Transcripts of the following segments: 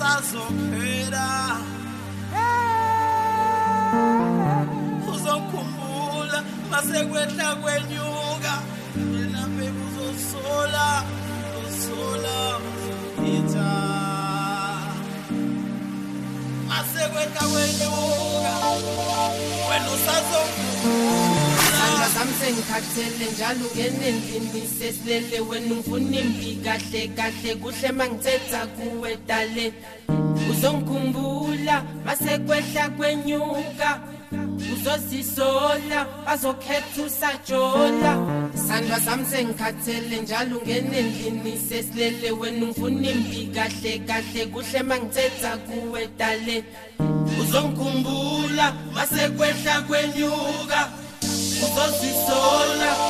asazophela uzokhumbula masekwehla kwenyuka. Wena baby uzosola uzosola uzokitha masekwehla kwenyuka. Wena usazokhumbula Sandra zami sengikhathele njalo ngenendlini sesilele wena ungifuna imbi kahle kahle kuhle mangithetha kuwe dale. Uzongikhumbula masekwehla kwenyuka. Uzozisola bazokhetha usajola. Sandwa zami sengikhathele njalo ngenendlini sesilele wena ungifuna imbi kahle kahle kuhle mangithetha kuwe dale. Uzongikhumbula masekwehla kwenyuka. Uzozisola bazokhetha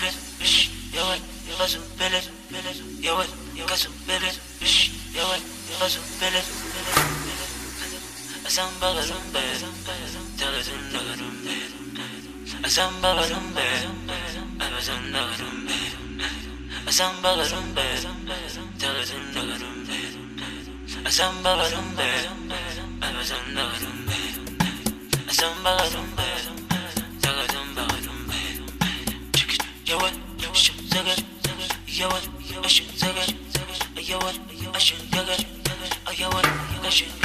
bilir iş yavaş yavaşım bilir bilir yavaş yavaşım bilir iş yavaş yavaşım bilir bilir bilir sen bakarım be Telesin bakarım be Sen bakarım be Evesin bakarım be Sen bakarım be Telesin bakarım be Sen bakarım be Evesin bakarım be Sen bakarım be yawan ashin zagar yawan ashin zagar yawan ashin zagar yawan ashin